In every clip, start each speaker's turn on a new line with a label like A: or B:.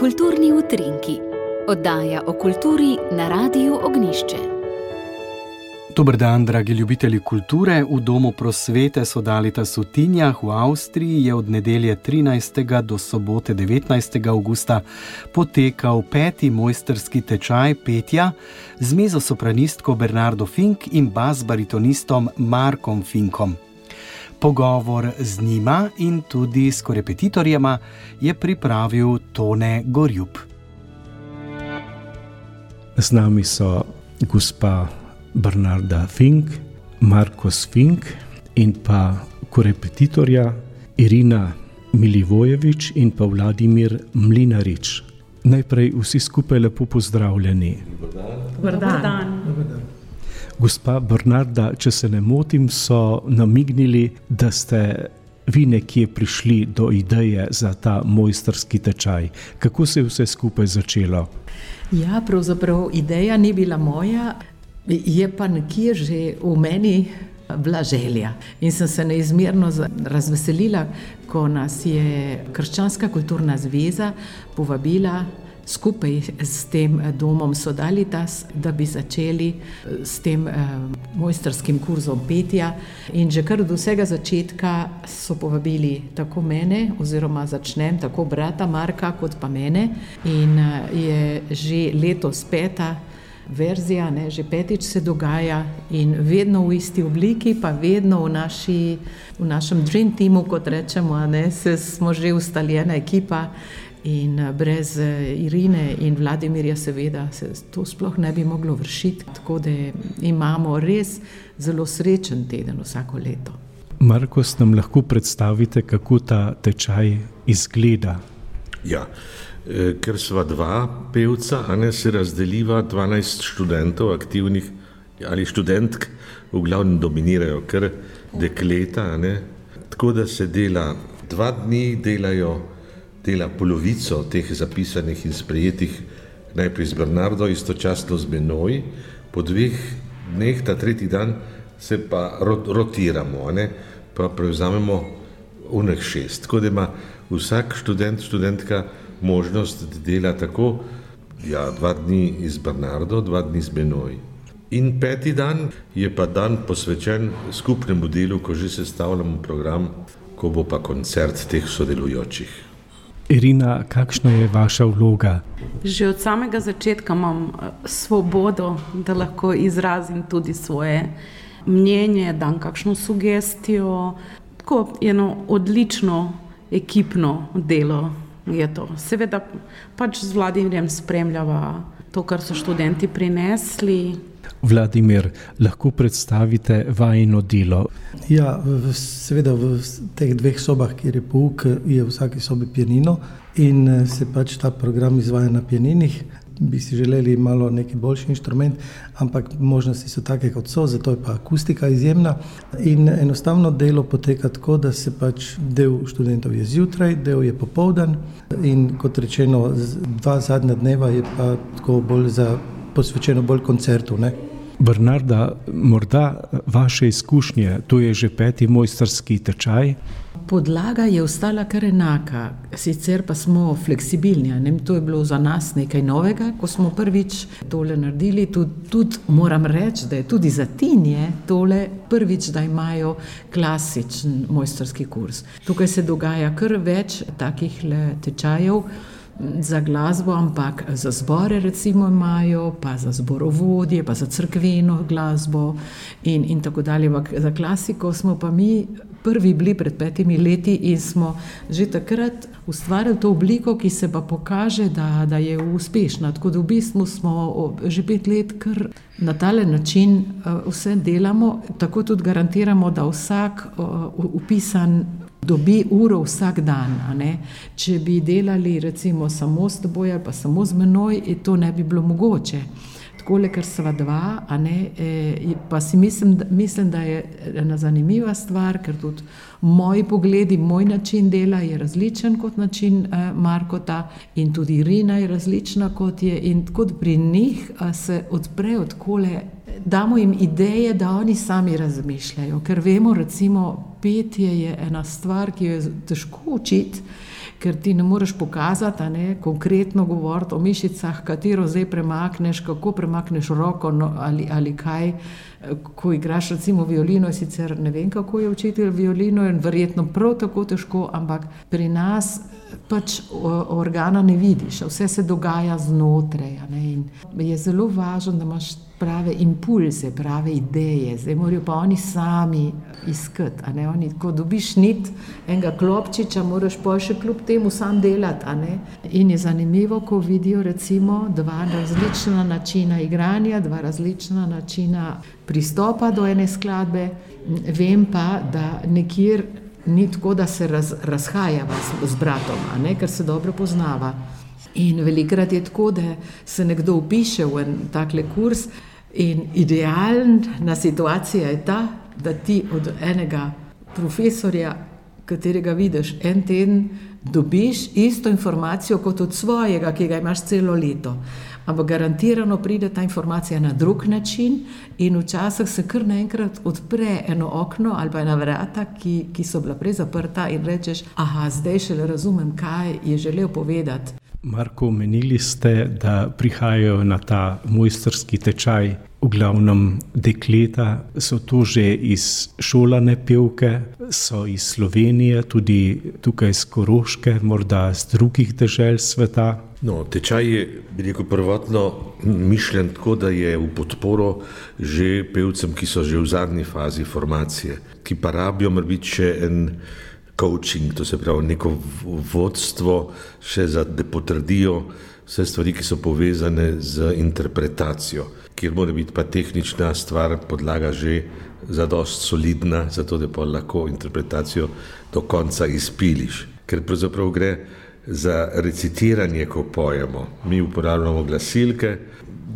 A: Kulturni utrinki, oddaja o kulturi na Radiu Ognišče.
B: Dober dan, dragi ljubitelji kulture. V domu prosvete so Dalita Sutinjah v Avstriji je od nedelje 13. do sobote 19. augusta potekal peti mojsterski tečaj petja z mezosopranistko Bernardo Fink in bas-baritonistom Markom Finkom. Pogovor z njima in tudi s korepetitorjema je pripravil Tone Gorjub.
C: Z nami so gospa Bernarda Fink, Markus Fink in pa korepetitorja Irina Milivojevič in pa Vladimir Mlinarič. Najprej vsi skupaj lepo pozdravljeni.
D: Dobar dan.
E: Dobar dan.
C: Gospa Bernarda, če se ne motim, so namignili, da ste vi nekje prišli do ideje za ta mojsterski tečaj. Kako se je vse skupaj začelo?
D: Ja, pravzaprav ideja ni bila moja, je pa nekje že v meni bila želja. In sem se neizmerno razveselila, ko nas je Krščanska kulturna zveza povabila skupaj s tem domom Sodalitas, da bi začeli s tem eh, mojstrskim kurzom petja. In že kar od vsega začetka so povabili tako mene, oziroma začnem tako brata Marka, kot pa mene. In je že letos peta. Verzija, ne, že petič se dogaja in vedno v isti obliki, pa vedno v, naši, v našem Dream Teamu, kot rečemo, ne, smo že ustaljena ekipa In brez Irine in Vladimirja, seveda, se to sploh ne bi moglo vršiti. Tako da imamo res zelo srečen teden vsako leto.
C: Marko, nam lahko predstavite, kako ta tečaj izgleda?
E: Ja, ker sva dva pevca, a ne se razdeliva 12 študentov, aktivnih ali študentk, v glavnem dominirajo kar dekleta, tako da se dela dva dni, delajo dela polovico teh zapisanih in sprejetih, najprej z Bernardo, istočasno z menoj, po dveh dneh, ta tretji dan, se pa rotiramo, ne? pa prevzamemo unek šest. Tako da ima vsak študent, študentka možnost, da dela tako, ja, dva dni z Bernardo, dva dni z menoj. In peti dan je pa dan posvečen skupnemu delu, ko že sestavljamo program, ko bo pa koncert teh sodelujočih.
C: Irina, kakšna je vaša vloga?
F: Že od samega začetka imam eh, svobodo, da lahko izrazim tudi svoje mnenje, dam kakšno sugestijo. Tako eno odlično ekipno delo je to. Seveda pač z Vladimirjem spremljava to, kar so študenti prinesli,
C: Vladimir, lahko predstavite vajno delo?
G: Ja, seveda v teh dveh sobah, kjer je pouk, je v vsaki sobi pianino in eh, se pač ta program izvaja na pianinih. Bi si želeli malo neki boljši inštrument, ampak možnosti so take, kot so, zato je pa akustika izjemna. In enostavno delo poteka tako, da se pač del študentov je zjutraj, del je popoldan. In kot rečeno, dva zadnja dneva je pa tako bolj za posvečeno bolj koncertu. Ne?
C: Bernarda, morda vaše izkušnje, to je že peti mojstrski tečaj.
D: Podlaga je ostala kar enaka, sicer pa smo fleksibilni. Ne? To je bilo za nas nekaj novega, ko smo prvič tole naredili. Tudi, tudi moram reči, da je tudi za tinje tole prvič, da imajo klasičen mojstrski kurs. Tukaj se dogaja kar več takih tečajev za glasbo, ampak za zbore, recimo, imajo, pa za zborovodje, pa za crkveno glasbo in, in tako dalje. Ampak za klasiko smo pa mi prvi bili pred petimi leti in smo že takrat ustvarili to obliko, ki se pa pokaže, da, da je uspešna. Tako da v bistvu smo že pet let kar na tale način uh, vse delamo, tako tudi garantiramo, da vsak upisan dobi uro vsak dan. Če bi delali recimo samo s teboj ali pa samo z menoj, to ne bi bilo mogoče. Tako le, ker sva dva, ne, e, pa si mislim, da, mislim, da je ena zanimiva stvar, ker tudi moji pogledi, moj način dela je različen kot način eh, Markota in tudi Irina je različna kot je in kot pri njih eh, se odprejo odkole damo jim ideje, da oni sami razmišljajo. Ker vemo, recimo, petje je ena stvar, ki jo je težko učiti. Ker ti ne moreš pokazati, ne, konkretno govoriti o mišicah, katero zdaj premakneš, kako premakneš roko no, ali, ali kaj. Ko igraš, recimo, violino, sicer ne vem, kako je učitelj violino, in verjetno prav tako težko, ampak pri nas pač organa ne vidiš, vse se dogaja znotraj. Je zelo važno, da imaš prave impulze, prave ideje, zdaj morajo pa oni sami iskati. Oni, ko dobiš nit enega klopčiča, moraš pa še kljub temu sam delati. In je zanimivo, ko vidijo recimo dva različna načina igranja, dva različna načina pristopa do ene skladbe. Vem pa, da nekjer ni tako, da se raz, razhajava z, z bratom, ne, ker se dobro poznava. In velikrat je tako, da se nekdo upiše v en takle kurs, in idealna situacija je ta, da ti od enega profesorja, katerega vidiš en teden, dobiš isto informacijo kot od svojega, ki ga imaš celo leto ampak garantirano pride ta informacija na drug način, in včasih se kar naenkrat odpre eno okno ali pa ena vrata, ki, ki so bila prej zaprta, in rečeš: Ah, zdaj šele razumem, kaj je želel povedati.
C: Marko, omenili ste, da prihajajo na ta mojstrski tečaj v glavnem dekleta, so to že iz šolane pevke, so iz Slovenije, tudi tukaj iz Koroške, morda iz drugih dežel sveta.
E: No, tečaj je rekel, prvotno mišljen tako, da je v podporo že pevcem, ki so že v zadnji fazi formacije, ki pa rabijo morda še en coaching, to se pravi neko vodstvo, še za, da potrdijo vse stvari, ki so povezane z interpretacijo, kjer mora biti pa tehnična stvar, podlaga že za dost solidna, zato da pa lahko interpretacijo do konca izpiliš. Ker pravzaprav gre za recitiranje, ko pojemo. Mi uporabljamo glasilke,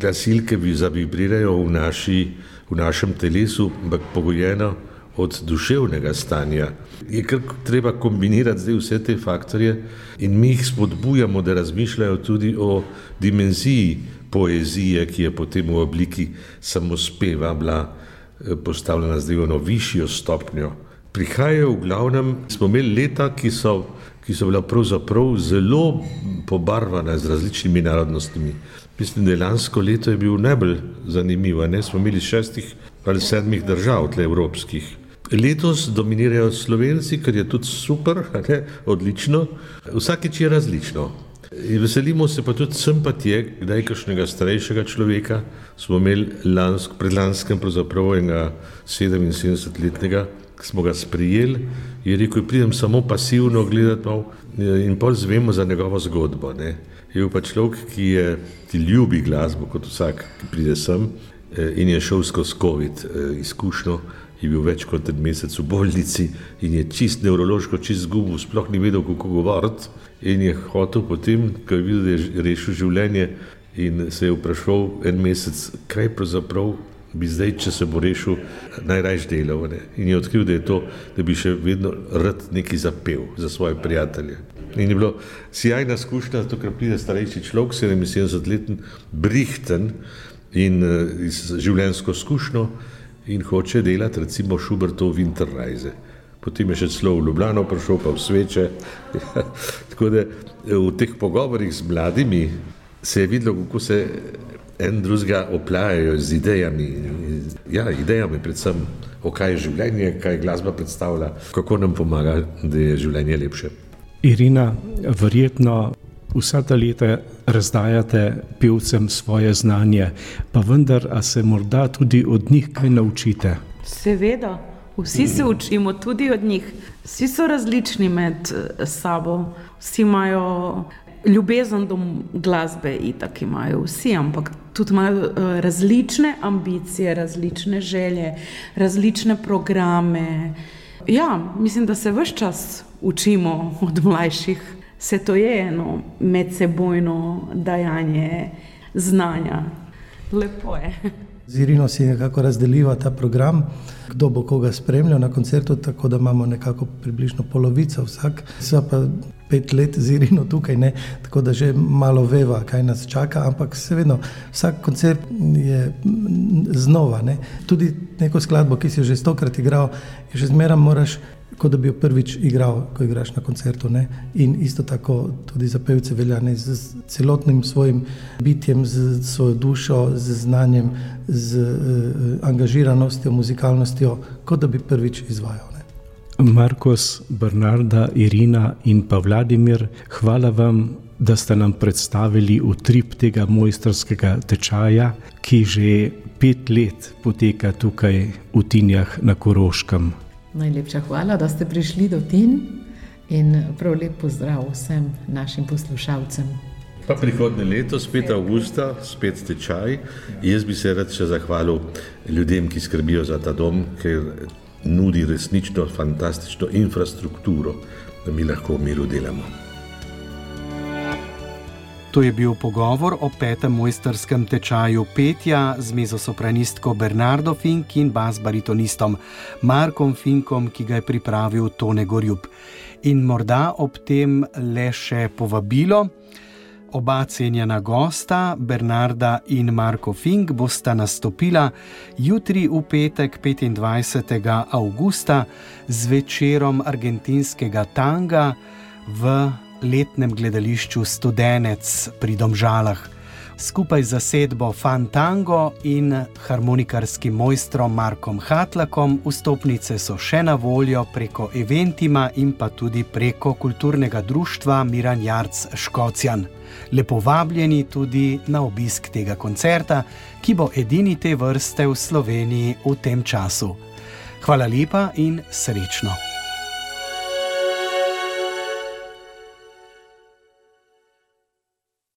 E: glasilke zavibrirajo v, naši, v našem telesu, ampak pogojeno od duševnega stanja. Je kar treba kombinirati zdaj vse te faktorje in mi jih spodbujamo, da razmišljajo tudi o dimenziji poezije, ki je potem v obliki samospeva bila eh, postavljena zdaj v eno višjo stopnjo. Prihajajo v glavnem, smo imeli leta, ki so, ki so bila pravzaprav zelo pobarvana z različnimi narodnostmi. Mislim, da je lansko leto je bil najbolj zanimivo, ne smo imeli šestih ali sedmih držav, tle evropskih. Letos dominirajo Slovenci, kar je tudi super, ne, odlično. Vsakeč je različno. In veselimo se pa tudi simpatije, kdaj je kakšnega starejšega človeka. Smo imeli lansk, predlanskem, pravzaprav enega 77-letnega, ki smo ga sprijeli, je rekel, pridem samo pasivno gledati mal, in pol zvemo za njegovo zgodbo. Ne. Je pa človek, ki, je, ki ljubi glasbo, kot vsak, ki pride sem eh, in je šel skozi COVID eh, izkušnjo je bil več kot en mesec v bolnici in je čist nevrološko, čist zgubil, sploh ni vedel, kako govoriti. In je hotel potem, ko je videl, da je rešil življenje, in se je vprašal en mesec, kaj pravzaprav bi zdaj, če se bo rešil, najrajš delal. Ne? In je odkril, da je to, da bi še vedno rad nekaj zapel za svoje prijatelje. In je bilo sjajna izkušnja, zato ker pride starejši človek, 77-leten, brihten in uh, z življenjsko izkušnjo in hoče delati recimo Šubertov Winterreise. Potem je še celo v Ljubljano prišel, pa v sveče. Tako da eh, v teh pogovorih z mladimi se je videlo, kako se en drugega oplajajo z idejami. Ja, idejami predvsem, o kaj je življenje, kaj glasba predstavlja, kako nam pomaga, da je življenje lepše.
C: Irina, verjetno vsa ta leta razdajate pevcem svoje znanje, pa vendar, a se morda tudi od njih kaj naučite?
F: Seveda, vsi se učimo tudi od njih. Vsi so različni med eh, sabo, vsi imajo ljubezen do glasbe, itak imajo vsi, ampak tudi imajo eh, različne ambicije, različne želje, različne programe. Ja, mislim, da se vse čas učimo od mlajših se to je eno medsebojno dajanje znanja. Lepo je.
G: Z Irino si nekako razdeliva ta program, kdo bo koga spremljal na koncertu, tako da imamo nekako približno polovico vsak. Sva pa pet let z Irino tukaj, ne? tako da že malo veva, kaj nas čaka, ampak seveda vsak koncert je znova. Ne? Tudi neko skladbo, ki si jo že stokrat igral, že zmeraj moraš kot da bi jo prvič igral, ko igraš na koncertu. Ne? In isto tako tudi za pevce velja ne? z celotnim svojim bitjem, z svojo dušo, z znanjem, z uh, angažiranostjo, muzikalnostjo, kot da bi prvič izvajal. Ne?
C: Markos, Bernarda, Irina in pa Vladimir, hvala vam. Da ste nam predstavili utrip tega mojstrskega tečaja, ki že pet let poteka tukaj v Tinjah na Koroškem.
D: Najlepša hvala, da ste prišli do Tin in prav lep pozdrav vsem našim poslušalcem.
E: Pa prihodne leto, spet avgusta, spet tečaj. Jaz bi se rad še zahvalil ljudem, ki skrbijo za ta dom, ker nudi resnično fantastično infrastrukturo, da mi lahko v miru delamo.
B: To je bil pogovor o petem mojstrskem tečaju petja z mezosopranistko Bernardo Fink in basbaritonistom Markom Finkom, ki ga je pripravil Tone Gorjub. In morda ob tem le še povabilo. Oba cenjena gosta, Bernarda in Marko Fink, bosta nastopila jutri v petek 25. augusta z večerom argentinskega tanga v letnem gledališču Studenec pri Domžalah. Skupaj z zasedbo Fantango in harmonikarskim mojstrom Markom Hatlakom vstopnice so še na voljo preko Eventima in pa tudi preko kulturnega društva Miran Jarc Škocjan. Lepo vabljeni tudi na obisk tega koncerta, ki bo edini te vrste v Sloveniji v tem času. Hvala lepa in srečno!